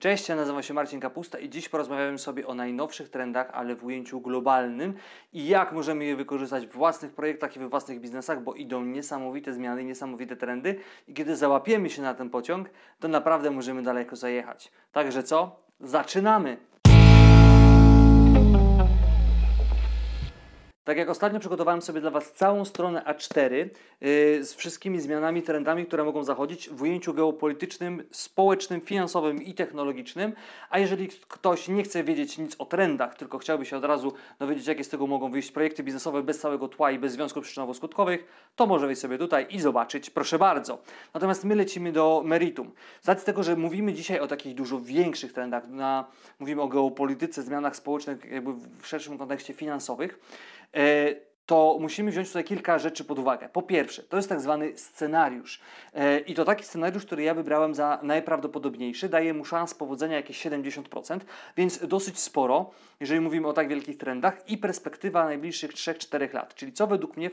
Cześć, ja nazywam się Marcin Kapusta i dziś porozmawiamy sobie o najnowszych trendach, ale w ujęciu globalnym i jak możemy je wykorzystać w własnych projektach i we własnych biznesach, bo idą niesamowite zmiany, niesamowite trendy i kiedy załapiemy się na ten pociąg, to naprawdę możemy daleko zajechać. Także co? Zaczynamy! Tak jak ostatnio przygotowałem sobie dla Was całą stronę A4 yy, z wszystkimi zmianami, trendami, które mogą zachodzić w ujęciu geopolitycznym, społecznym, finansowym i technologicznym. A jeżeli ktoś nie chce wiedzieć nic o trendach, tylko chciałby się od razu dowiedzieć, jakie z tego mogą wyjść projekty biznesowe bez całego tła i bez związków przyczynowo-skutkowych, to może wejść sobie tutaj i zobaczyć. Proszę bardzo. Natomiast my lecimy do meritum. Z racji tego, że mówimy dzisiaj o takich dużo większych trendach, na, mówimy o geopolityce, zmianach społecznych jakby w szerszym kontekście finansowych, Uh, to musimy wziąć tutaj kilka rzeczy pod uwagę. Po pierwsze, to jest tak zwany scenariusz. E, I to taki scenariusz, który ja wybrałem za najprawdopodobniejszy, daje mu szans powodzenia jakieś 70%, więc dosyć sporo, jeżeli mówimy o tak wielkich trendach i perspektywa najbliższych 3-4 lat. Czyli co według mnie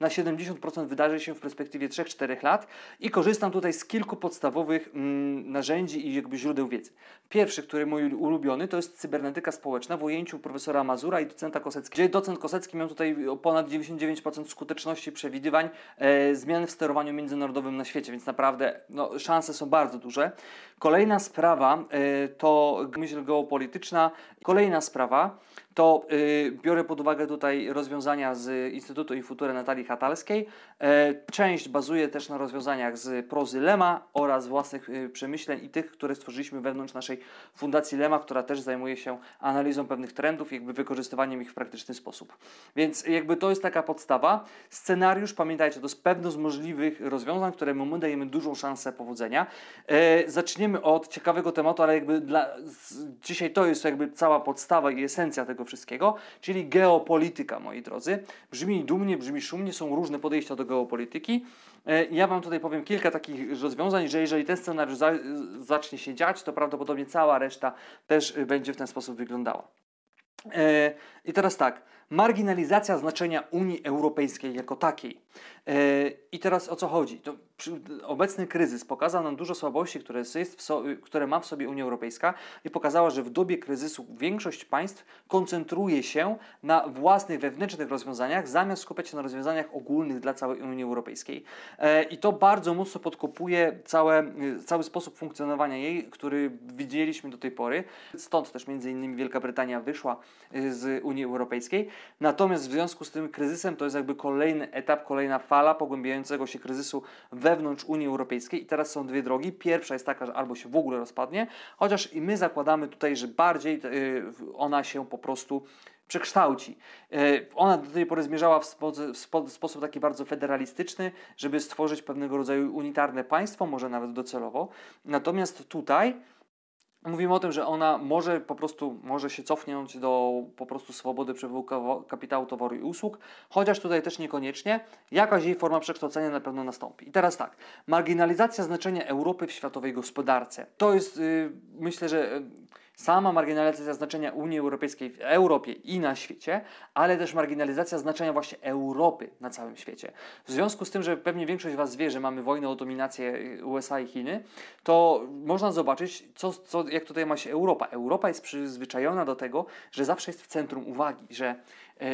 na 70% wydarzy się w perspektywie 3-4 lat i korzystam tutaj z kilku podstawowych mm, narzędzi i jakby źródeł wiedzy. Pierwszy, który mój ulubiony, to jest cybernetyka społeczna w ujęciu profesora Mazura i docenta Koseckiego, gdzie docent Kosecki miał tutaj ponad 99% skuteczności przewidywań e, zmian w sterowaniu międzynarodowym na świecie, więc naprawdę no, szanse są bardzo duże. Kolejna sprawa e, to myśl geopolityczna. Kolejna sprawa to y, biorę pod uwagę tutaj rozwiązania z Instytutu i Futury Natalii Hatalskiej. E, część bazuje też na rozwiązaniach z prozy Lema oraz własnych y, przemyśleń i tych, które stworzyliśmy wewnątrz naszej Fundacji Lema, która też zajmuje się analizą pewnych trendów jakby wykorzystywaniem ich w praktyczny sposób. Więc jakby to jest taka podstawa. Scenariusz, pamiętajcie, to jest pewno z możliwych rozwiązań, któremu my dajemy dużą szansę powodzenia. E, zaczniemy od ciekawego tematu, ale jakby dla, dzisiaj to jest jakby cała podstawa i esencja tego wszystkiego, czyli geopolityka, moi drodzy. Brzmi dumnie, brzmi szumnie, są różne podejścia do geopolityki. E, ja Wam tutaj powiem kilka takich rozwiązań, że jeżeli ten scenariusz za, zacznie się dziać, to prawdopodobnie cała reszta też będzie w ten sposób wyglądała. E, I teraz tak, marginalizacja znaczenia Unii Europejskiej jako takiej. E, I teraz o co chodzi? To obecny kryzys pokazał nam dużo słabości, które, jest so, które ma w sobie Unia Europejska i pokazała, że w dobie kryzysu większość państw koncentruje się na własnych wewnętrznych rozwiązaniach, zamiast skupiać się na rozwiązaniach ogólnych dla całej Unii Europejskiej. E, I to bardzo mocno podkopuje całe, cały sposób funkcjonowania jej, który widzieliśmy do tej pory. Stąd też między innymi Wielka Brytania wyszła e, z Unii Europejskiej. Natomiast w związku z tym kryzysem to jest jakby kolejny etap, kolejna fala pogłębiającego się kryzysu wewnątrz Unii Europejskiej i teraz są dwie drogi. Pierwsza jest taka, że albo się w ogóle rozpadnie, chociaż i my zakładamy tutaj, że bardziej yy, ona się po prostu przekształci. Y, ona do tej pory zmierzała w, spo, w, sposób taki bardzo federalistyczny, żeby stworzyć pewnego rodzaju unitarne państwo, może nawet docelowo. Natomiast tutaj Mówimy o tym, że ona może po prostu może się cofnąć do po prostu swobody przepływu kapitału, towaru i usług, chociaż tutaj też niekoniecznie. Jakaś jej forma przekształcenia na pewno nastąpi. I teraz tak, marginalizacja znaczenia Europy w światowej gospodarce. To jest, yy, myślę, że. Yy, sama marginalizacja znaczenia Unii Europejskiej w Europie i na świecie, ale też marginalizacja znaczenia właśnie Europy na całym świecie. W związku z tym, że pewnie większość Was wie, że mamy wojnę o dominację USA i Chiny, to można zobaczyć, co, co, jak tutaj ma się Europa. Europa jest przyzwyczajona do tego, że zawsze jest w centrum uwagi, że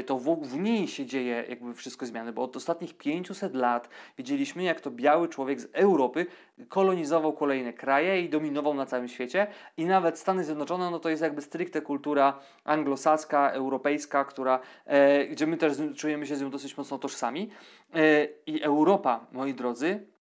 to w, w niej się dzieje jakby wszystko zmiany, bo od ostatnich 500 lat widzieliśmy, jak to biały człowiek z Europy kolonizował kolejne kraje i dominował na całym świecie. I nawet Stany Zjednoczone, no to jest jakby stricte kultura anglosaska, europejska, która, e, gdzie my też czujemy się z nią dosyć mocno tożsami. E, i Europa, moi drodzy,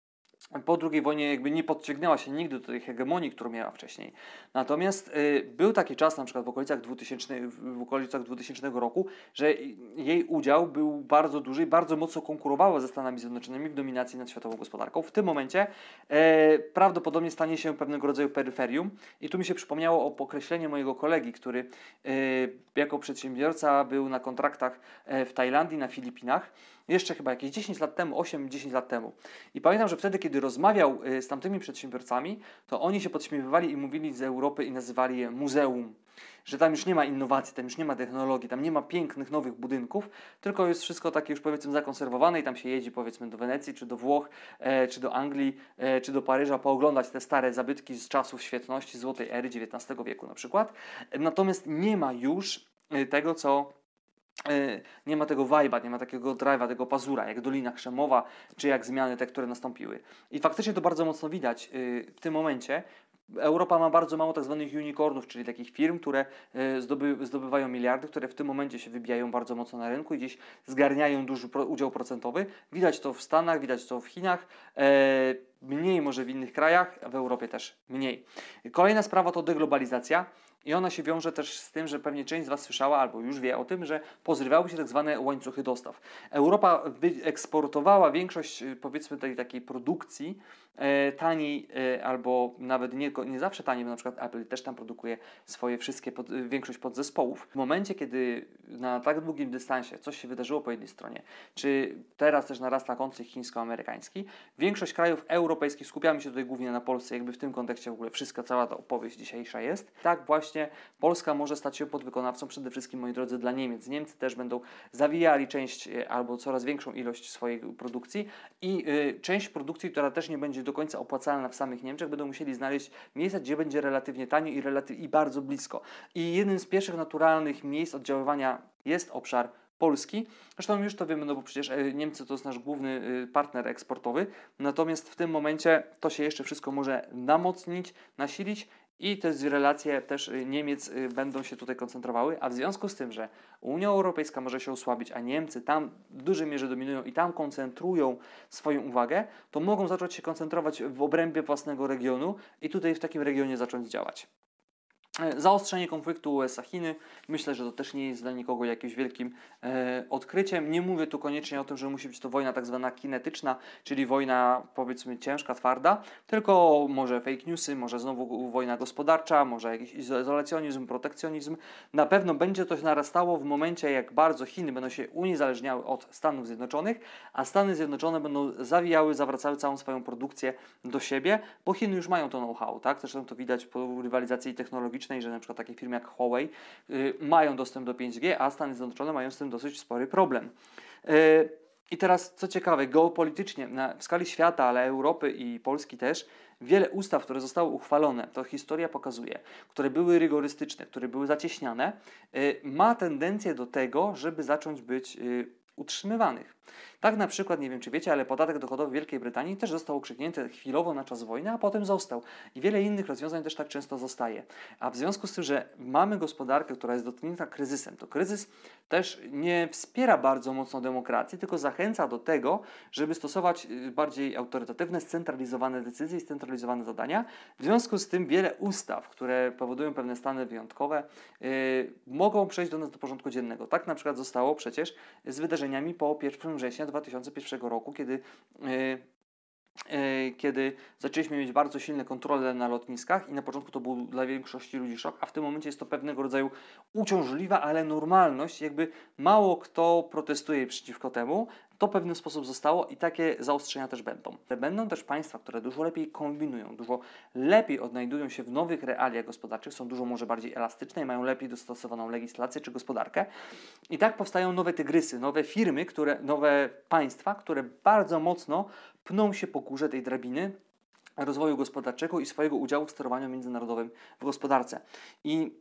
po II wojnie jakby nie podciągnęła się nigdy do tej hegemonii, którą miała wcześniej. Natomiast y, był taki czas, na przykład w okolicach, 2000, w okolicach 2000 roku, że jej udział był bardzo duży i bardzo mocno konkurowała ze Stanami Zjednoczonymi w dominacji nad światową gospodarką. W tym momencie e, prawdopodobnie stanie się pewnego rodzaju peryferium i tu mi się przypomniało o określenie mojego kolegi, który e, jako przedsiębiorca był na kontraktach e, w Tajlandii, na Filipinach jeszcze chyba jakieś 10 lat temu, 8-10 lat temu. I pamiętam, że wtedy, kiedy rozmawiał y, z tamtymi przedsiębiorcami, to oni się podśmiewywali i mówili z Europy i nazywali je muzeum że tam już nie ma innowacji, tam już nie ma technologii, tam nie ma pięknych nowych budynków, tylko jest wszystko takie już powiedzmy zakonserwowane i tam się jedzie powiedzmy do Wenecji, czy do Włoch, e, czy do Anglii, e, czy do Paryża pooglądać te stare zabytki z czasów świetności złotej ery XIX wieku na przykład. Natomiast nie ma już e, tego, co nie ma tego vibe'a, nie ma takiego drive'a, tego pazura, jak Dolina Krzemowa, czy jak zmiany te, które nastąpiły. I faktycznie to bardzo mocno widać e, w tym momencie, Europa ma bardzo mało tak zwanych unicornów, czyli takich firm, które e, zdoby, zdobywają miliardy, które w tym momencie się wybijają bardzo mocno na rynku i gdzieś zgarniają duży udział procentowy. Widać to w Stanach, widać to w Chinach, e, mniej może w innych krajach, w Europie też mniej. Kolejna sprawa to deglobalizacja. I ona się wiąże też z tym, że pewnie część z Was słyszała albo już wie o tym, że pozrywały się tak zwane łańcuchy dostaw. Europa eksportowała większość, y, powiedzmy, tej takiej produkcji e, taniej e, albo nawet nie, nie zawsze taniej, bo na przykład Apple też tam produkuje swoje wszystkie, pod, większość podzespołów. W momencie, kiedy na tak długim dystansie coś się wydarzyło po jednej stronie, czy teraz też narasta konflikt chińsko-amerykański, większość krajów europejskich, skupiamy się tutaj głównie na Polsce, jakby w tym kontekście w ogóle wszystka, cała ta opowieść dzisiejsza jest, tak właśnie Polska może stać się podwykonawcą przede wszystkim, moi drodzy, dla Niemiec. Niemcy też będą zawijali część e, albo coraz większą ilość swojej produkcji i y, część produkcji, która też nie będzie do końca opłacalna w samych Niemczech, będą musieli znaleźć miejsca, gdzie będzie relatywnie tanio i, relatyw i bardzo blisko. I jednym z pierwszych naturalnych miejsc oddziaływania jest obszar Polski. Zresztą już to wiemy, no bo przecież e, Niemcy to jest nasz główny partner eksportowy. Natomiast w tym momencie to się jeszcze wszystko może namocnić, nasilić i te relacje też y, Niemiec y, będą się tutaj koncentrowały, a w związku z tym, że Unia Europejska może się osłabić, a Niemcy tam w dużej mierze dominują i tam koncentrują swoją uwagę, to mogą zacząć się koncentrować w obrębie własnego regionu i tutaj w takim regionie zacząć działać. E, zaostrzenie konfliktu USA-Chiny, myślę, że to też nie jest dla nikogo jakimś wielkim e, odkryciem. Nie mówię tu koniecznie o tym, że musi być to wojna tak zwana kinetyczna, czyli wojna powiedzmy ciężka, twarda, tylko może fake newsy, może znowu wojna gospodarcza, może jakiś izolacjonizm, protekcjonizm. Na pewno będzie to narastało w momencie, jak bardzo Chiny będą się uniezależniały od Stanów Zjednoczonych, a Stany Zjednoczone będą zawijały, zawracały całą swoją produkcję do siebie, bo Chiny już mają to know-how, tak? Zresztą to widać po rywalizacji technologicznej że na przykład takie firmy jak Huawei y, mają dostęp do 5G, a Stany Zjednoczone mają z tym dosyć spory problem. Y, I teraz, co ciekawe, geopolitycznie, na, w skali świata, ale Europy i Polski też, wiele ustaw, które zostały uchwalone, to historia pokazuje, które były rygorystyczne, które były zacieśniane, y, ma tendencję do tego, żeby zacząć być utrzymywanych. Tak na przykład, nie wiem czy wiecie, ale podatek dochodowy Wielkiej Brytanii też został ukrzyknięty chwilowo na czas wojny, a potem został. I wiele innych rozwiązań też tak często zostaje. A w związku z tym, że mamy gospodarkę, która jest dotknięta kryzysem, to kryzys też nie wspiera bardzo mocno demokracji, tylko zachęca do tego, żeby stosować y, bardziej autorytatywne, scentralizowane decyzje i scentralizowane zadania. W związku z tym wiele ustaw, które powodują pewne stany wyjątkowe, yy, mogą przejść do nas do porządku dziennego. Tak na przykład zostało przecież z wydarzeniami po 1 września 2001 roku, kiedy yy, kiedy zaczęliśmy mieć bardzo silne kontrole na lotniskach i na początku to był dla większości ludzi szok, a w tym momencie jest to pewnego rodzaju uciążliwa, ale normalność, jakby mało kto protestuje przeciwko temu, to w pewien sposób zostało i takie zaostrzenia też będą. Będą też państwa, które dużo lepiej kombinują, dużo lepiej odnajdują się w nowych realiach gospodarczych, są dużo może bardziej elastyczne i mają lepiej dostosowaną legislację czy gospodarkę. I tak powstają nowe tygrysy, nowe firmy, które, nowe państwa, które bardzo mocno pną się po górze tej drabiny rozwoju gospodarczego i swojego udziału w sterowaniu międzynarodowym w gospodarce. I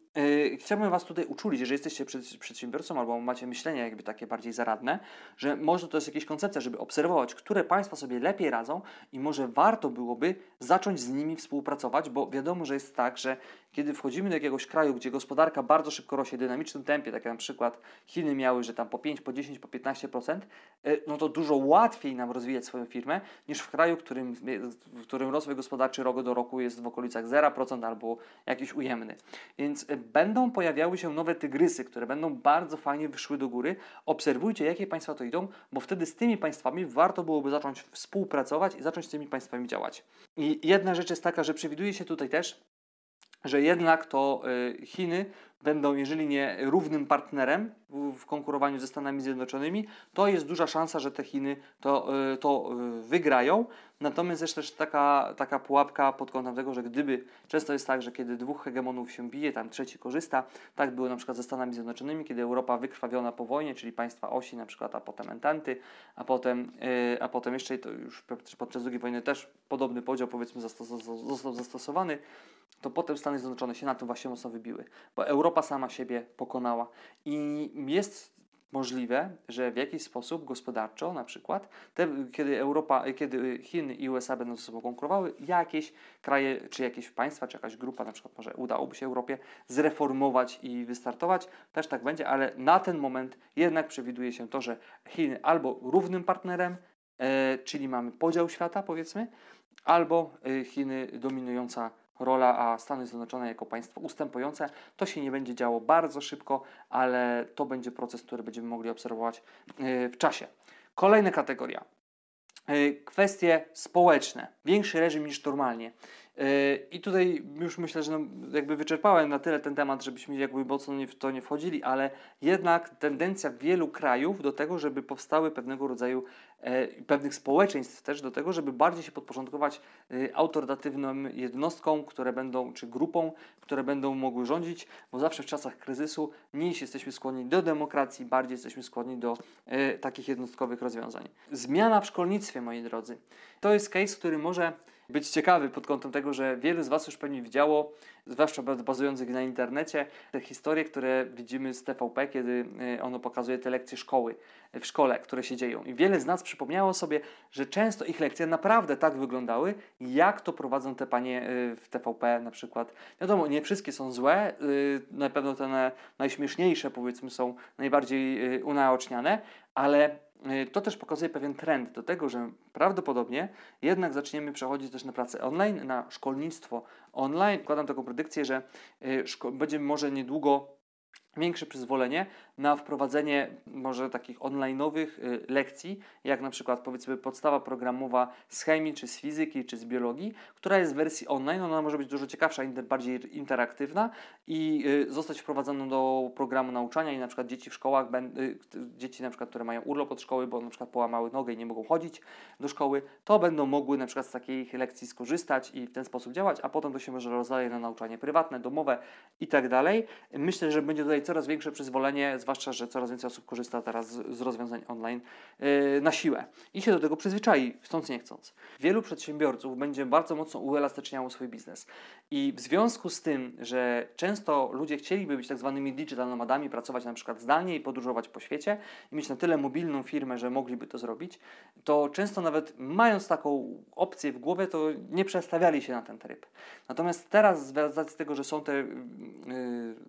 chciałbym Was tutaj uczulić, że jesteście przed, przedsiębiorcą albo macie myślenie jakby takie bardziej zaradne, że może to jest jakaś koncepcja, żeby obserwować, które państwa sobie lepiej radzą i może warto byłoby zacząć z nimi współpracować, bo wiadomo, że jest tak, że kiedy wchodzimy do jakiegoś kraju, gdzie gospodarka bardzo szybko rośnie w dynamicznym tempie, tak jak na przykład Chiny miały, że tam po 5, po 10, po 15%, y, no to dużo łatwiej nam rozwijać swoją firmę niż w kraju, w którym, w którym rozwój gospodarczy rok do roku jest w okolicach 0% albo jakiś ujemny. Więc y, będą pojawiały się nowe tygrysy, które będą bardzo fajnie wyszły do góry. Obserwujcie, jakie państwa to idą, bo wtedy z tymi państwami warto byłoby zacząć współpracować i zacząć z tymi państwami działać. I jedna rzecz jest taka, że przewiduje się tutaj też, że jednak to Chiny będą, jeżeli nie równym partnerem w konkurowaniu ze Stanami Zjednoczonymi, to jest duża szansa, że te Chiny to, y, to y, wygrają. Natomiast jest też taka, taka pułapka pod kątem tego, że gdyby, często jest tak, że kiedy dwóch hegemonów się bije, tam trzeci korzysta, tak było na przykład ze Stanami Zjednoczonymi, kiedy Europa wykrwawiona po wojnie, czyli państwa osi na przykład, a potem entanty, a potem, a potem jeszcze to już podczas II wojny też podobny podział powiedzmy został zastosowany, to potem Stany Zjednoczone się na tym właśnie mocno wybiły, bo Europa sama siebie pokonała. I jest możliwe, że w jakiś sposób gospodarczo, na przykład, te, kiedy Europa, kiedy Chiny i USA będą ze sobą konkurowały, jakieś kraje, czy jakieś państwa, czy jakaś grupa, na przykład może udałoby się Europie zreformować i wystartować, też tak będzie, ale na ten moment jednak przewiduje się to, że Chiny albo równym partnerem, e, czyli mamy podział świata, powiedzmy, albo e, Chiny dominująca rola, a Stany Zjednoczone jako państwo ustępujące. To się nie będzie działo bardzo szybko, ale to będzie proces, który będziemy mogli obserwować e, w czasie. Kolejna kategoria. E, kwestie społeczne. Większy reżim niż normalnie. E, I tutaj już myślę, że no jakby wyczerpałem na tyle ten temat, żebyśmy jakby mocno w to nie wchodzili, ale jednak tendencja wielu krajów do tego, żeby powstały pewnego rodzaju, e, pewnych społeczeństw też do tego, żeby bardziej się podporządkować e, autorytatywnym jednostkom, które będą, czy grupom, które będą mogły rządzić, bo zawsze w czasach kryzysu mniej jesteśmy skłonni do demokracji, bardziej jesteśmy skłonni do takich jednostkowych rozwiązań. Zmiana w szkolnictwie, moi drodzy. To jest case, który może być ciekawy pod kątem tego, że wielu z Was już pewnie widziało, zwłaszcza bazujących na internecie, te historie, które widzimy z TVP, kiedy e, ono pokazuje te lekcje szkoły, w szkole, które się dzieją. I wiele z nas przypomniało sobie, że często ich lekcje naprawdę tak wyglądały, jak to prowadzą te panie e, w TVP na przykład. Wiadomo, nie wszystkie są złe, e, na pewno te najśmieszniejsze powiedzmy są najbardziej unaoczniane, ale to też pokazuje pewien trend do tego, że prawdopodobnie jednak zaczniemy przechodzić też na pracę online, na szkolnictwo online. Wkładam taką predykcję, że y, będziemy może niedługo większe przyzwolenie na wprowadzenie może takich online'owych y, lekcji, jak na przykład powiedzmy podstawa programowa z chemii, czy z fizyki, czy z biologii, która jest w wersji online, ona może być dużo ciekawsza, bardziej interaktywna i y, zostać wprowadzona do programu nauczania i na przykład dzieci w szkołach, y, dzieci na przykład, które mają urlop od szkoły, bo na przykład połamały nogę i nie mogą chodzić do szkoły, to będą mogły na przykład z takiej lekcji skorzystać i w ten sposób działać, a potem to się może rozdaje na nauczanie prywatne, domowe i tak dalej. Myślę, że będzie tutaj coraz większe przyzwolenie, zwłaszcza, że coraz więcej osób korzysta teraz z, z rozwiązań online yy, na siłę i się do tego przyzwyczai, chcąc nie chcąc. Wielu przedsiębiorców będzie bardzo mocno uelastyczniało swój biznes i w związku z tym, że często ludzie chcieliby być tak zwanymi digital nomadami, pracować na przykład zdalnie i podróżować po świecie i mieć na tyle mobilną firmę, że mogliby to zrobić, to często nawet mając taką opcję w głowie, to nie przestawiali się na ten tryb. Natomiast teraz z racji tego, że są te, yy,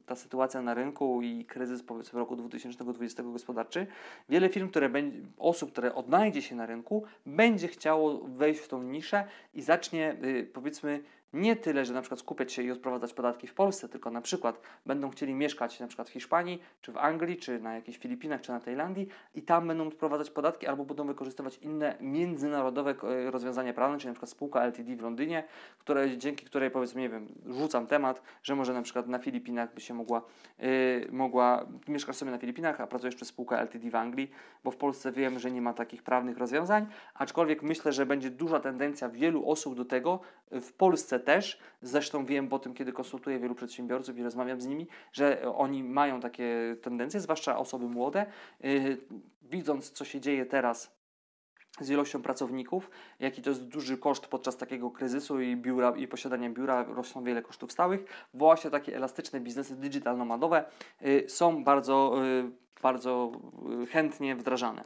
ta sytuacja na rynku i kryzys powiedzmy roku 2020 gospodarczy, wiele firm, które będzie, osób, które odnajdzie się na rynku, będzie chciało wejść w tą niszę i zacznie yy, powiedzmy nie tyle, że na przykład skupiać się i odprowadzać podatki w Polsce, tylko na przykład będą chcieli mieszkać na przykład w Hiszpanii, czy w Anglii, czy na jakichś Filipinach, czy na Tajlandii i tam będą odprowadzać podatki albo będą wykorzystywać inne międzynarodowe e, rozwiązania prawne, czyli na przykład spółka LTD w Londynie, które, dzięki której powiedzmy, nie wiem, rzucam temat, że może na przykład na Filipinach by się mogła, yy, mogła mieszkać sobie na Filipinach, a pracujesz przez spółkę LTD w Anglii, bo w Polsce wiem, że nie ma takich prawnych rozwiązań, aczkolwiek myślę, że będzie duża tendencja wielu osób do tego, w Polsce też, zresztą wiem po tym, kiedy konsultuję wielu przedsiębiorców i rozmawiam z nimi, że oni mają takie tendencje, zwłaszcza osoby młode, yy, widząc co się dzieje teraz z ilością pracowników, jaki to jest duży koszt podczas takiego kryzysu i biura i posiadania biura, rosną wiele kosztów stałych. Właśnie takie elastyczne biznesy digital nomadowe y, są bardzo, y, bardzo y, chętnie wdrażane.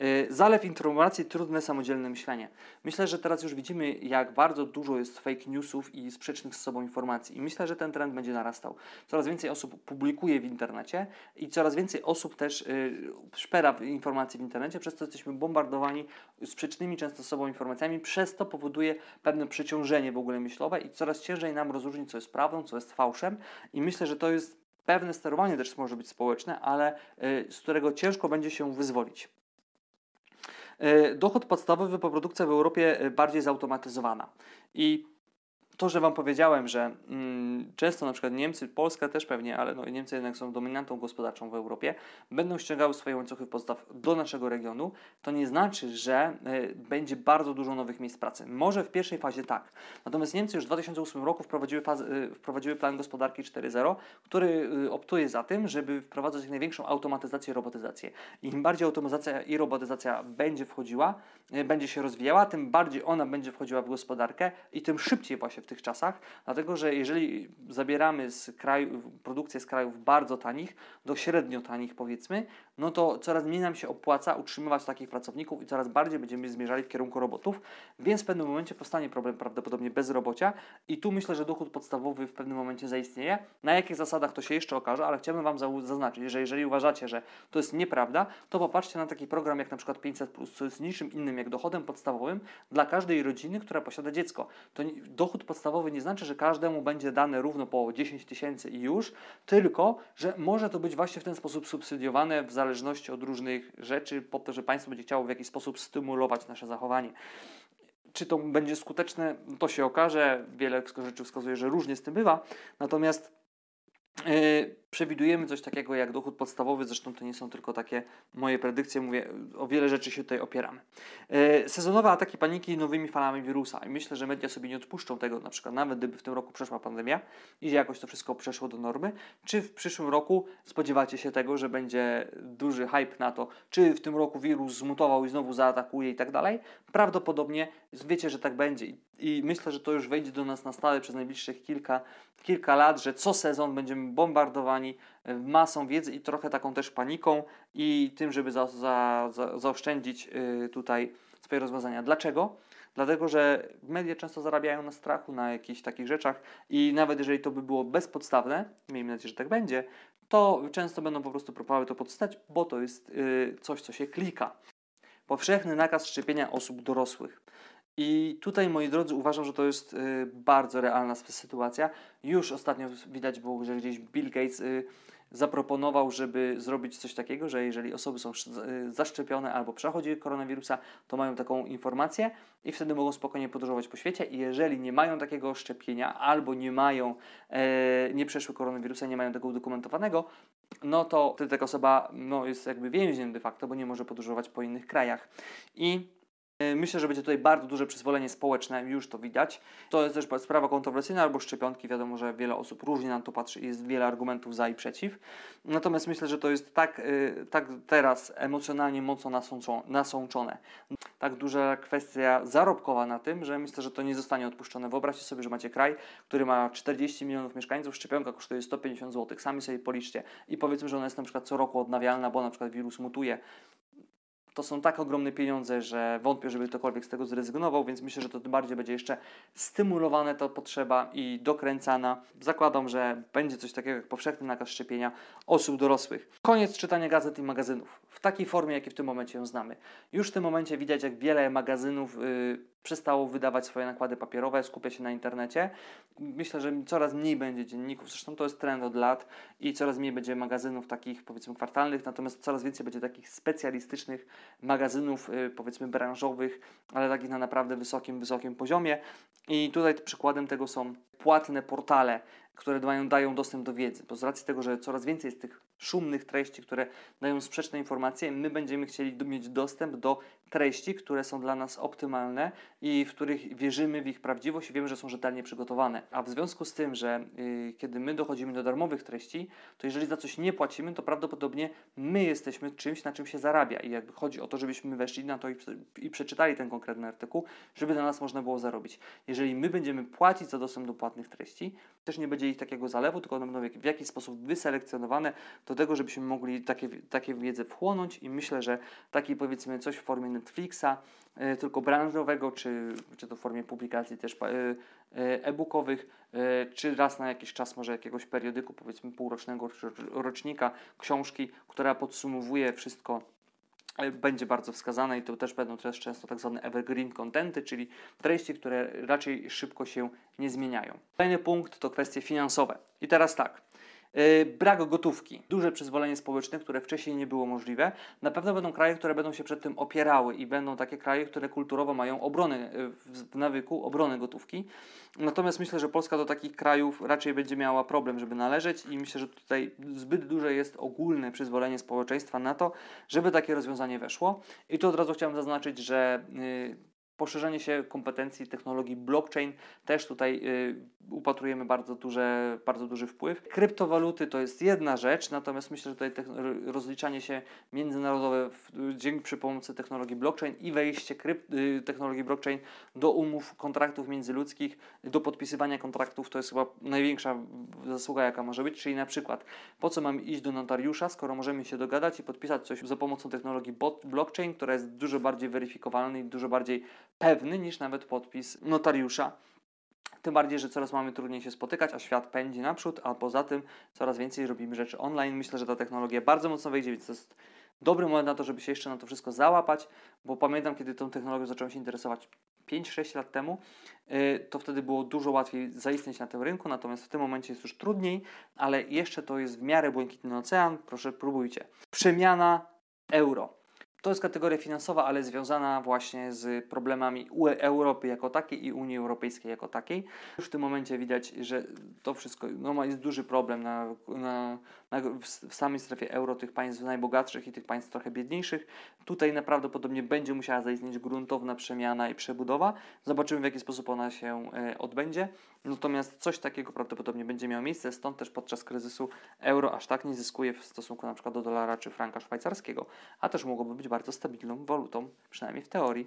Y, zalew informacji, trudne samodzielne myślenie. Myślę, że teraz już widzimy, jak bardzo dużo jest fake newsów i sprzecznych z sobą informacji. I myślę, że ten trend będzie narastał. Coraz więcej osób publikuje w internecie i coraz więcej osób też y, szpera informacji w internecie, przez co jesteśmy bombardowani sprzecznymi często z sobą informacjami. Przez to powoduje pewne przeciążenie w ogóle myślowe i coraz ciężej nam rozróżnić, co jest prawdą, co jest fałszem. I myślę, że to jest pewne sterowanie też może być społeczne, ale y, z którego ciężko będzie się wyzwolić. E, dochód podstawowy po produkcja w Europie e, bardziej zautomatyzowana. I to, że Wam powiedziałem, że mm, często na przykład Niemcy, Polska też pewnie, ale no, Niemcy jednak są dominantą gospodarczą w Europie, będą ściągały swoje łańcuchy postaw do naszego regionu, to nie znaczy, że y, będzie bardzo dużo nowych miejsc pracy. Może w pierwszej fazie tak. Natomiast Niemcy już w 2008 roku wprowadziły, faz, y, wprowadziły plan gospodarki 4.0, który y, optuje za tym, żeby wprowadzać jak największą automatyzację i robotyzację. Im bardziej automatyzacja i robotyzacja będzie wchodziła, będzie się rozwijała, tym bardziej ona będzie wchodziła w gospodarkę i tym szybciej właśnie w tych czasach, dlatego że jeżeli zabieramy z kraju, produkcję z krajów bardzo tanich do średnio tanich powiedzmy, no to coraz mniej nam się opłaca utrzymywać takich pracowników i coraz bardziej będziemy zmierzali w kierunku robotów, więc w pewnym momencie powstanie problem prawdopodobnie bezrobocia i tu myślę, że dochód podstawowy w pewnym momencie zaistnieje. Na jakich zasadach to się jeszcze okaże, ale chciałbym Wam zaznaczyć, że jeżeli uważacie, że to jest nieprawda, to popatrzcie na taki program jak na przykład 500+, co jest niczym innym jak dochodem podstawowym dla każdej rodziny, która posiada dziecko. To dochód podstawowy nie znaczy, że każdemu będzie dane równo po 10 tysięcy i już, tylko, że może to być właśnie w ten sposób subsydiowane w zależności od różnych rzeczy, po to, że państwo będzie chciało w jakiś sposób stymulować nasze zachowanie. Czy to będzie skuteczne, to się okaże. Wiele rzeczy wskazuje, że różnie z tym bywa. Natomiast przewidujemy coś takiego jak dochód podstawowy, zresztą to nie są tylko takie moje predykcje, mówię, o wiele rzeczy się tutaj opieramy. E, sezonowe ataki paniki nowymi falami wirusa. I myślę, że media sobie nie odpuszczą tego, na przykład nawet gdyby w tym roku przeszła pandemia i jakoś to wszystko przeszło do normy, czy w przyszłym roku spodziewacie się tego, że będzie duży hype na to, czy w tym roku wirus zmutował i znowu zaatakuje i tak dalej? Prawdopodobnie wiecie, że tak będzie i, myślę, że to już wejdzie do nas na stałe przez najbliższych kilka, kilka lat, że co sezon będziemy bombardowani E, masą wiedzy i trochę taką też paniką i tym, żeby za, za, za, zaoszczędzić y, tutaj swoje rozwiązania. Dlaczego? Dlatego, że media często zarabiają na strachu, na jakichś takich rzeczach i nawet jeżeli to by było bezpodstawne, miejmy nadzieję, że tak będzie, to często będą po prostu próbowały to podstać, bo to jest y, coś, co się klika. Powszechny nakaz szczepienia osób dorosłych. I tutaj, moi drodzy, uważam, że to jest y, bardzo realna sytuacja. Już ostatnio widać było, że gdzieś Bill Gates y, zaproponował, żeby zrobić coś takiego, że jeżeli osoby są y, zaszczepione albo przechodziły koronawirusa, to mają taką informację i wtedy mogą spokojnie podróżować po świecie. I jeżeli nie mają takiego szczepienia albo nie mają, e, nie przeszły koronawirusa, nie mają tego udokumentowanego, no to wtedy taka osoba no, jest jakby więźniem de facto, bo nie może podróżować po innych krajach. I myślę, że będzie tutaj bardzo duże przyzwolenie społeczne, już to widać. To jest też sprawa kontrowersyjna, albo szczepionki. Wiadomo, że wiele osób różnie na to patrzy i jest wiele argumentów za i przeciw. Natomiast myślę, że to jest tak, e, tak teraz emocjonalnie mocno nasączone. Tak duża kwestia zarobkowa na tym, że myślę, że to nie zostanie odpuszczone. Wyobraźcie sobie, że macie kraj, który ma 40 milionów mieszkańców, szczepionka kosztuje 150 zł. Sami sobie policzcie i powiedzmy, że ona jest na przykład co roku odnawialna, bo na przykład wirus mutuje to są tak ogromne pieniądze, że wątpię, żeby ktokolwiek z tego zrezygnował, więc myślę, że to bardziej będzie jeszcze stymulowane ta potrzeba i dokręcana. Zakładam, że będzie coś takiego jak powszechny nakaz szczepienia osób dorosłych. Koniec czytania gazet i magazynów w takiej formie, jakiej w tym momencie ją znamy. Już w tym momencie widać, jak wiele magazynów yy, przestało wydawać swoje nakłady papierowe, skupia się na internecie. Myślę, że coraz mniej będzie dzienników, zresztą to jest trend od lat i coraz mniej będzie magazynów takich powiedzmy kwartalnych, natomiast coraz więcej będzie takich specjalistycznych magazynów y, powiedzmy branżowych, ale takich na naprawdę wysokim, wysokim poziomie. I tutaj przykładem tego są płatne portale, które dają, dają dostęp do wiedzy. Bo z racji tego, że coraz więcej jest tych szumnych treści, które dają sprzeczne informacje, my będziemy chcieli mieć dostęp do treści, które są dla nas optymalne i w których wierzymy w ich prawdziwość i wiemy, że są rzetelnie przygotowane. A w związku z tym, że yy, kiedy my dochodzimy do darmowych treści, to jeżeli za coś nie płacimy, to prawdopodobnie my jesteśmy czymś, na czym się zarabia. I jakby chodzi o to, żebyśmy weszli na to i, i przeczytali ten konkretny artykuł, żeby na nas można było zarobić. Jeżeli my będziemy płacić za dostęp do płatnych treści, też nie będzie ich takiego zalewu, tylko one będą w jakiś sposób wyselekcjonowane do tego, żebyśmy mogli takie, takie wiedzę wchłonąć. I myślę, że taki powiedzmy coś w formie Netflixa, y, tylko branżowego, czy, czy to w formie publikacji też y, y, e-bookowych, czy raz na jakiś czas może jakiegoś periodyku, powiedzmy półrocznego rocznika, książki, która podsumowuje wszystko będzie bardzo wskazane i to też będą też często tak zwane evergreen contenty, czyli treści, które raczej szybko się nie zmieniają. Kolejny punkt to kwestie finansowe. I teraz tak, brak gotówki, duże przyzwolenie społeczne, które wcześniej nie było możliwe. Na pewno będą kraje, które będą się przed tym opierały i będą takie kraje, które kulturowo mają obronę yy, w nawyku, obronę gotówki. Natomiast myślę, że Polska do takich krajów raczej będzie miała problem, żeby należeć i myślę, że tutaj zbyt duże jest ogólne przyzwolenie społeczeństwa na to, żeby takie rozwiązanie weszło. I tu od razu chciałem zaznaczyć, że yy, poszerzenie się kompetencji technologii blockchain też tutaj y, upatrujemy bardzo, duże, bardzo duży wpływ. Kryptowaluty to jest jedna rzecz, natomiast myślę, że tutaj rozliczanie się międzynarodowe w, dzięki przy pomocy technologii blockchain i wejście y, technologii blockchain do umów, kontraktów międzyludzkich, do podpisywania kontraktów to jest chyba największa zasługa, jaka może być. Czyli na przykład, po co mamy iść do notariusza, skoro możemy się dogadać i podpisać coś za pomocą technologii blockchain, która jest dużo bardziej weryfikowalna i dużo bardziej pewny niż nawet podpis notariusza. Tym bardziej, że coraz mamy trudniej się spotykać, a świat pędzi naprzód, a poza tym coraz więcej robimy rzeczy online. Myślę, że ta technologia bardzo mocno wejdzie, więc to jest dobry moment na to, żeby się jeszcze na to wszystko załapać, bo pamiętam, kiedy tą technologią zacząłem się interesować 5-6 lat temu, y, to wtedy było dużo łatwiej zaistnieć na tym rynku, natomiast w tym momencie jest już trudniej, ale jeszcze to jest w miarę błękitny ocean. Proszę, próbujcie. Przemiana euro. To jest kategoria finansowa, ale związana właśnie z problemami Europy jako takiej i Unii Europejskiej jako takiej. Już w tym momencie widać, że to wszystko no, jest duży problem na, na, na, w samej strefie euro tych państw najbogatszych i tych państw trochę biedniejszych. Tutaj prawdopodobnie będzie musiała zaistnieć gruntowna przemiana i przebudowa. Zobaczymy w jaki sposób ona się e, odbędzie. Natomiast coś takiego prawdopodobnie będzie miało miejsce, stąd też podczas kryzysu euro aż tak nie zyskuje w stosunku na przykład do dolara czy franka szwajcarskiego, a też mogłoby być bardzo stabilną walutą, przynajmniej w teorii.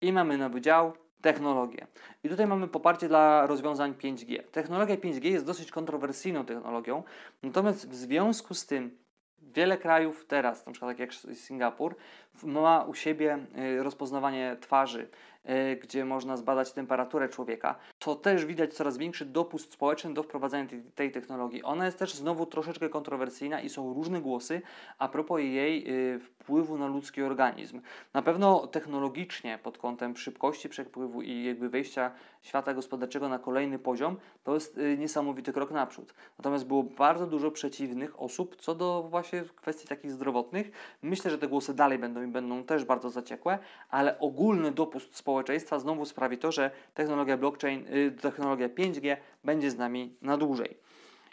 I mamy nowy dział technologię. I tutaj mamy poparcie dla rozwiązań 5G. Technologia 5G jest dosyć kontrowersyjną technologią, natomiast w związku z tym wiele krajów teraz, na przykład tak jak Singapur, ma u siebie y, rozpoznawanie twarzy, y, gdzie można zbadać temperaturę człowieka, to też widać coraz większy dopust społeczny do wprowadzania tej, tej technologii. Ona jest też znowu troszeczkę kontrowersyjna i są różne głosy a propos jej y, wpływu na ludzki organizm. Na pewno technologicznie pod kątem szybkości przepływu i jakby wejścia świata gospodarczego na kolejny poziom, to jest niesamowity krok naprzód. Natomiast było bardzo dużo przeciwnych osób co do właśnie kwestii takich zdrowotnych. Myślę, że te głosy dalej będą będą też bardzo zaciekłe, ale ogólny dopust społeczeństwa znowu sprawi to, że technologia blockchain, y, technologia 5G będzie z nami na dłużej.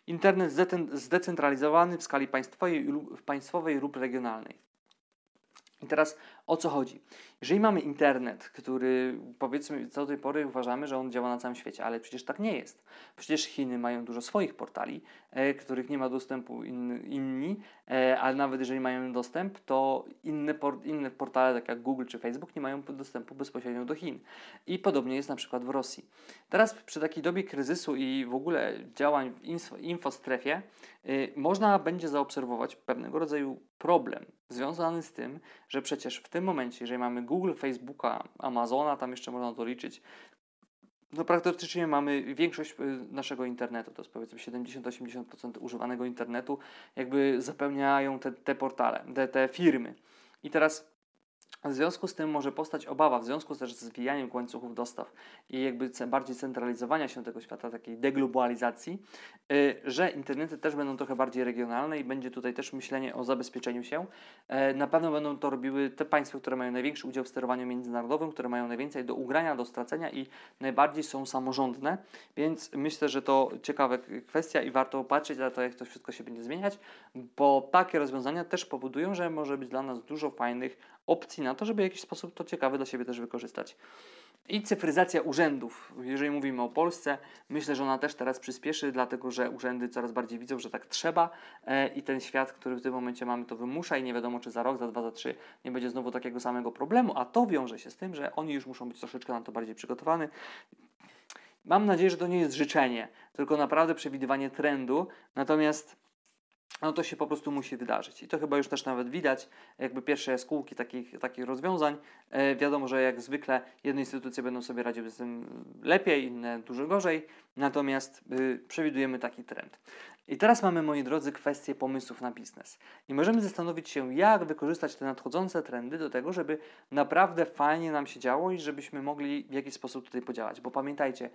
Internet zdecentralizowany w skali państwowej, państwowej lub regionalnej. I teraz o co chodzi? Jeżeli mamy internet, który powiedzmy do tej pory uważamy, że on działa na całym świecie, ale przecież tak nie jest. Przecież Chiny mają dużo swoich portali, e, których nie ma dostępu in, inni, e, ale nawet jeżeli mają dostęp, to inne, por, inne portale, tak jak Google czy Facebook, nie mają dostępu bezpośrednio do Chin. I podobnie jest na przykład w Rosji. Teraz przy takiej dobie kryzysu i w ogóle działań w info, infostrefie, y, można będzie zaobserwować pewnego rodzaju problem związany z tym, że przecież w tym momencie, jeżeli mamy Google, Facebooka, Amazona, tam jeszcze można to liczyć, no praktycznie mamy większość y, naszego internetu, to jest powiedzmy 70-80% używanego internetu, jakby zapełniają te, te portale, te, te firmy. I teraz w związku z tym może powstać obawa, w związku też z zwijaniem łańcuchów dostaw i jakby bardziej centralizowania się tego świata, takiej deglobalizacji, yy, że internety też będą trochę bardziej regionalne i będzie tutaj też myślenie o zabezpieczeniu się. Yy, na pewno będą to robiły te państwa, które mają największy udział w sterowaniu międzynarodowym, które mają najwięcej do ugrania, do stracenia i najbardziej są samorządne, więc myślę, że to ciekawa kwestia i warto patrzeć na to, jak to wszystko się będzie zmieniać, bo takie rozwiązania też powodują, że może być dla nas dużo fajnych opcji na to, żeby w jakiś sposób to ciekawe dla siebie też wykorzystać. I cyfryzacja urzędów. Jeżeli mówimy o Polsce, myślę, że ona też teraz przyspieszy, dlatego że urzędy coraz bardziej widzą, że tak trzeba e, i ten świat, który w tym momencie mamy, to wymusza i nie wiadomo, czy za rok, za dwa, za trzy nie będzie znowu takiego samego problemu, a to wiąże się z tym, że oni już muszą być troszeczkę na to bardziej przygotowani. Mam nadzieję, że to nie jest życzenie, tylko naprawdę przewidywanie trendu. Natomiast no to się po prostu musi wydarzyć. I to chyba już też nawet widać, jakby pierwsze skółki takich, takich rozwiązań. E, wiadomo, że jak zwykle jedne instytucje będą sobie radziły z tym lepiej, inne dużo gorzej, natomiast y, przewidujemy taki trend. I teraz mamy, moi drodzy, kwestię pomysłów na biznes. I możemy zastanowić się, jak wykorzystać te nadchodzące trendy do tego, żeby naprawdę fajnie nam się działo i żebyśmy mogli w jakiś sposób tutaj podziałać. Bo pamiętajcie,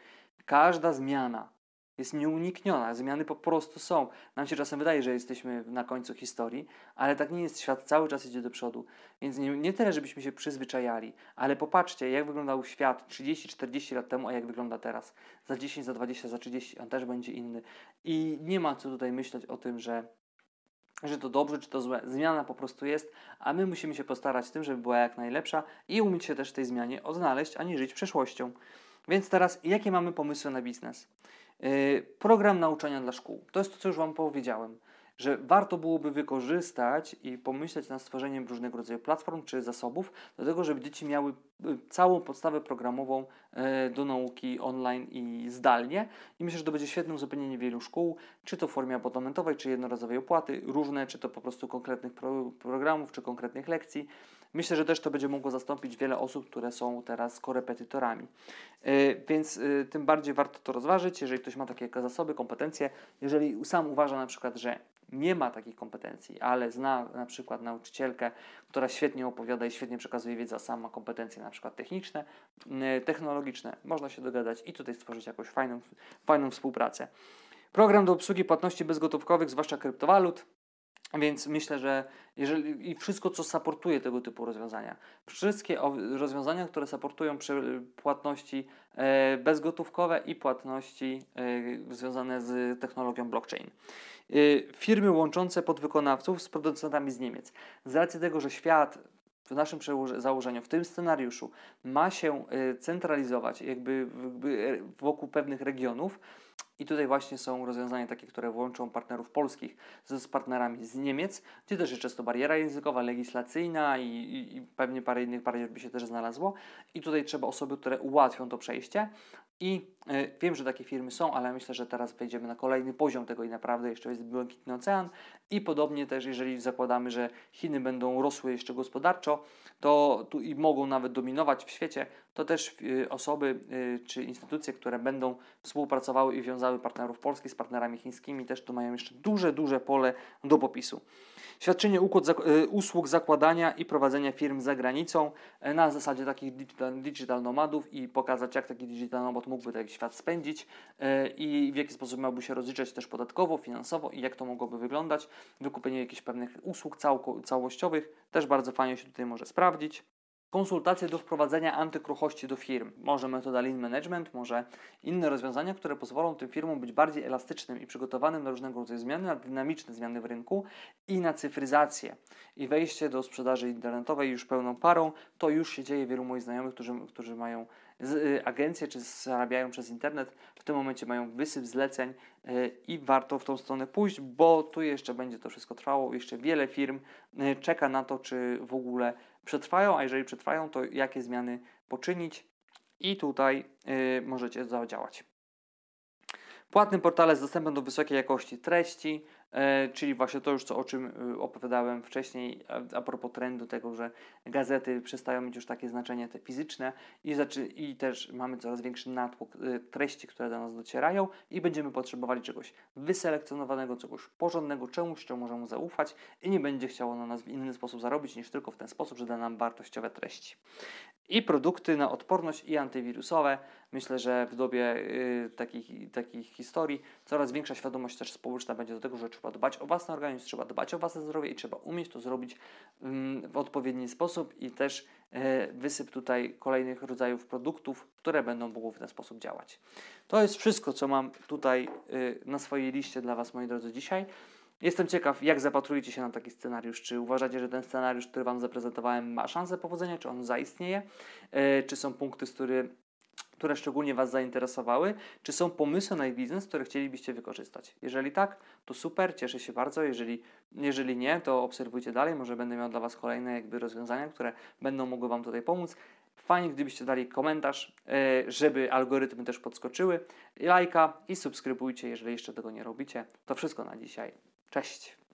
każda zmiana jest nieunikniona. Zmiany po prostu są. Nam się czasem wydaje, że jesteśmy na końcu historii, ale tak nie jest. Świat cały czas idzie do przodu. Więc nie, nie tyle, żebyśmy się przyzwyczajali, ale popatrzcie, jak wyglądał świat 30-40 lat temu, a jak wygląda teraz. Za 10, za 20, za 30 on też będzie inny. I nie ma co tutaj myśleć o tym, że że to dobrze, czy to złe. Zmiana po prostu jest, a my musimy się postarać tym, żeby była jak najlepsza i umieć się też w tej zmianie odnaleźć, a nie żyć przeszłością. Więc teraz, jakie mamy pomysły na biznes? Yy, program nauczania dla szkół. To jest to, co już Wam powiedziałem że warto byłoby wykorzystać i pomyśleć nad stworzeniem różnego rodzaju platform czy zasobów do tego, żeby dzieci miały y, całą podstawę programową e, do nauki online i zdalnie. I myślę, że to będzie świetne uzupełnienie wielu szkół, czy to w formie abonamentowej, czy jednorazowej opłaty, różne, czy to po prostu konkretnych pro programów, czy konkretnych lekcji. Myślę, że też to będzie mogło zastąpić wiele osób, które są teraz korepetytorami. Yy, więc yy, tym bardziej warto to rozważyć, jeżeli ktoś ma takie zasoby, kompetencje. Jeżeli sam uważa na przykład, że nie ma takich kompetencji, ale zna na przykład nauczycielkę, która świetnie opowiada i świetnie przekazuje wiedzę, a sama ma kompetencje na przykład techniczne, yy, technologiczne, można się dogadać i tutaj stworzyć jakąś fajną, fajną współpracę. Program do obsługi płatności bezgotówkowych, zwłaszcza kryptowalut. Więc myślę, że jeżeli i wszystko, co supportuje tego typu rozwiązania, wszystkie rozwiązania, które supportują płatności e, bezgotówkowe i płatności e, związane z technologią blockchain. E, firmy łączące podwykonawców z producentami z Niemiec. Z racji tego, że świat w naszym założeniu, w tym scenariuszu ma się centralizować jakby wokół pewnych regionów, i tutaj właśnie są rozwiązania takie, które włączą partnerów polskich z, z partnerami z Niemiec, gdzie też jest często bariera językowa, legislacyjna i, i, i pewnie parę innych barier by się też znalazło. I tutaj trzeba osoby, które ułatwią to przejście. I y, wiem, że takie firmy są, ale myślę, że teraz wejdziemy na kolejny poziom tego i naprawdę jeszcze jest błękitny ocean. I podobnie też, jeżeli zakładamy, że Chiny będą rosły jeszcze gospodarczo, to tu i mogą nawet dominować w świecie, to też y, osoby y, czy instytucje, które będą współpracowały i wiązały partnerów polskich z partnerami chińskimi, też tu mają jeszcze duże, duże pole do popisu. Świadczenie y, usług zakładania i prowadzenia firm za granicą e, na zasadzie takich digital, digital nomadów i pokazać, jak taki digital nomad mógłby taki świat spędzić e, i w jaki sposób miałby się rozliczać też podatkowo, finansowo i jak to mogłoby wyglądać. Wykupienie jakichś pewnych usług całościowych też bardzo fajnie się tutaj może sprawdzić konsultacje do wprowadzenia antykruchości do firm. Może metoda lean management, może inne rozwiązania, które pozwolą tym firmom być bardziej elastycznym i przygotowanym na różnego rodzaju zmiany, na dynamiczne zmiany w rynku i na cyfryzację. I wejście do sprzedaży internetowej już pełną parą, to już się dzieje wielu moich znajomych, którzy, którzy mają y, agencje czy zarabiają przez internet, w tym momencie mają wysyp zleceń y, i warto w tą stronę pójść, bo tu jeszcze będzie to wszystko trwało, jeszcze wiele firm y, czeka na to, czy w ogóle przetrwają, a jeżeli przetrwają, to jakie zmiany poczynić i tutaj yy, możecie zadziałać. Płatne portale z dostępem do wysokiej jakości treści, czyli właśnie to już, co, o czym y, opowiadałem wcześniej, a, a propos trendu tego, że gazety przestają mieć już takie znaczenie te fizyczne i, zaczy, i też mamy coraz większy natłok y, treści, które do nas docierają i będziemy potrzebowali czegoś wyselekcjonowanego, czegoś porządnego, czemuś, czemu możemy zaufać i nie będzie chciało na nas w inny sposób zarobić niż tylko w ten sposób, że da nam wartościowe treści. I produkty na odporność i antywirusowe. Myślę, że w dobie y, takich, takich historii coraz większa świadomość też społeczna będzie do tego, że trzeba dbać o własny organizm, trzeba dbać o własne zdrowie i trzeba umieć to zrobić mm, w odpowiedni sposób i też e, wysyp tutaj kolejnych rodzajów produktów, które będą mogły w ten sposób działać. To jest wszystko, co mam tutaj y, na swojej liście dla Was, moi drodzy, dzisiaj. Jestem ciekaw, jak zapatrujecie się na taki scenariusz. Czy uważacie, że ten scenariusz, który Wam zaprezentowałem, ma szansę powodzenia, czy on zaistnieje? E, czy są punkty, z który, które szczególnie Was zainteresowały? Czy są pomysły na biznes, które chcielibyście wykorzystać? Jeżeli tak, to super, cieszę się bardzo. Jeżeli, jeżeli nie, to obserwujcie dalej. Może będę miał dla Was kolejne jakby rozwiązania, które będą mogły Wam tutaj pomóc. Fajnie, gdybyście dali komentarz, e, żeby algorytmy też podskoczyły, lajka i subskrybujcie, jeżeli jeszcze tego nie robicie. To wszystko na dzisiaj. Cześć!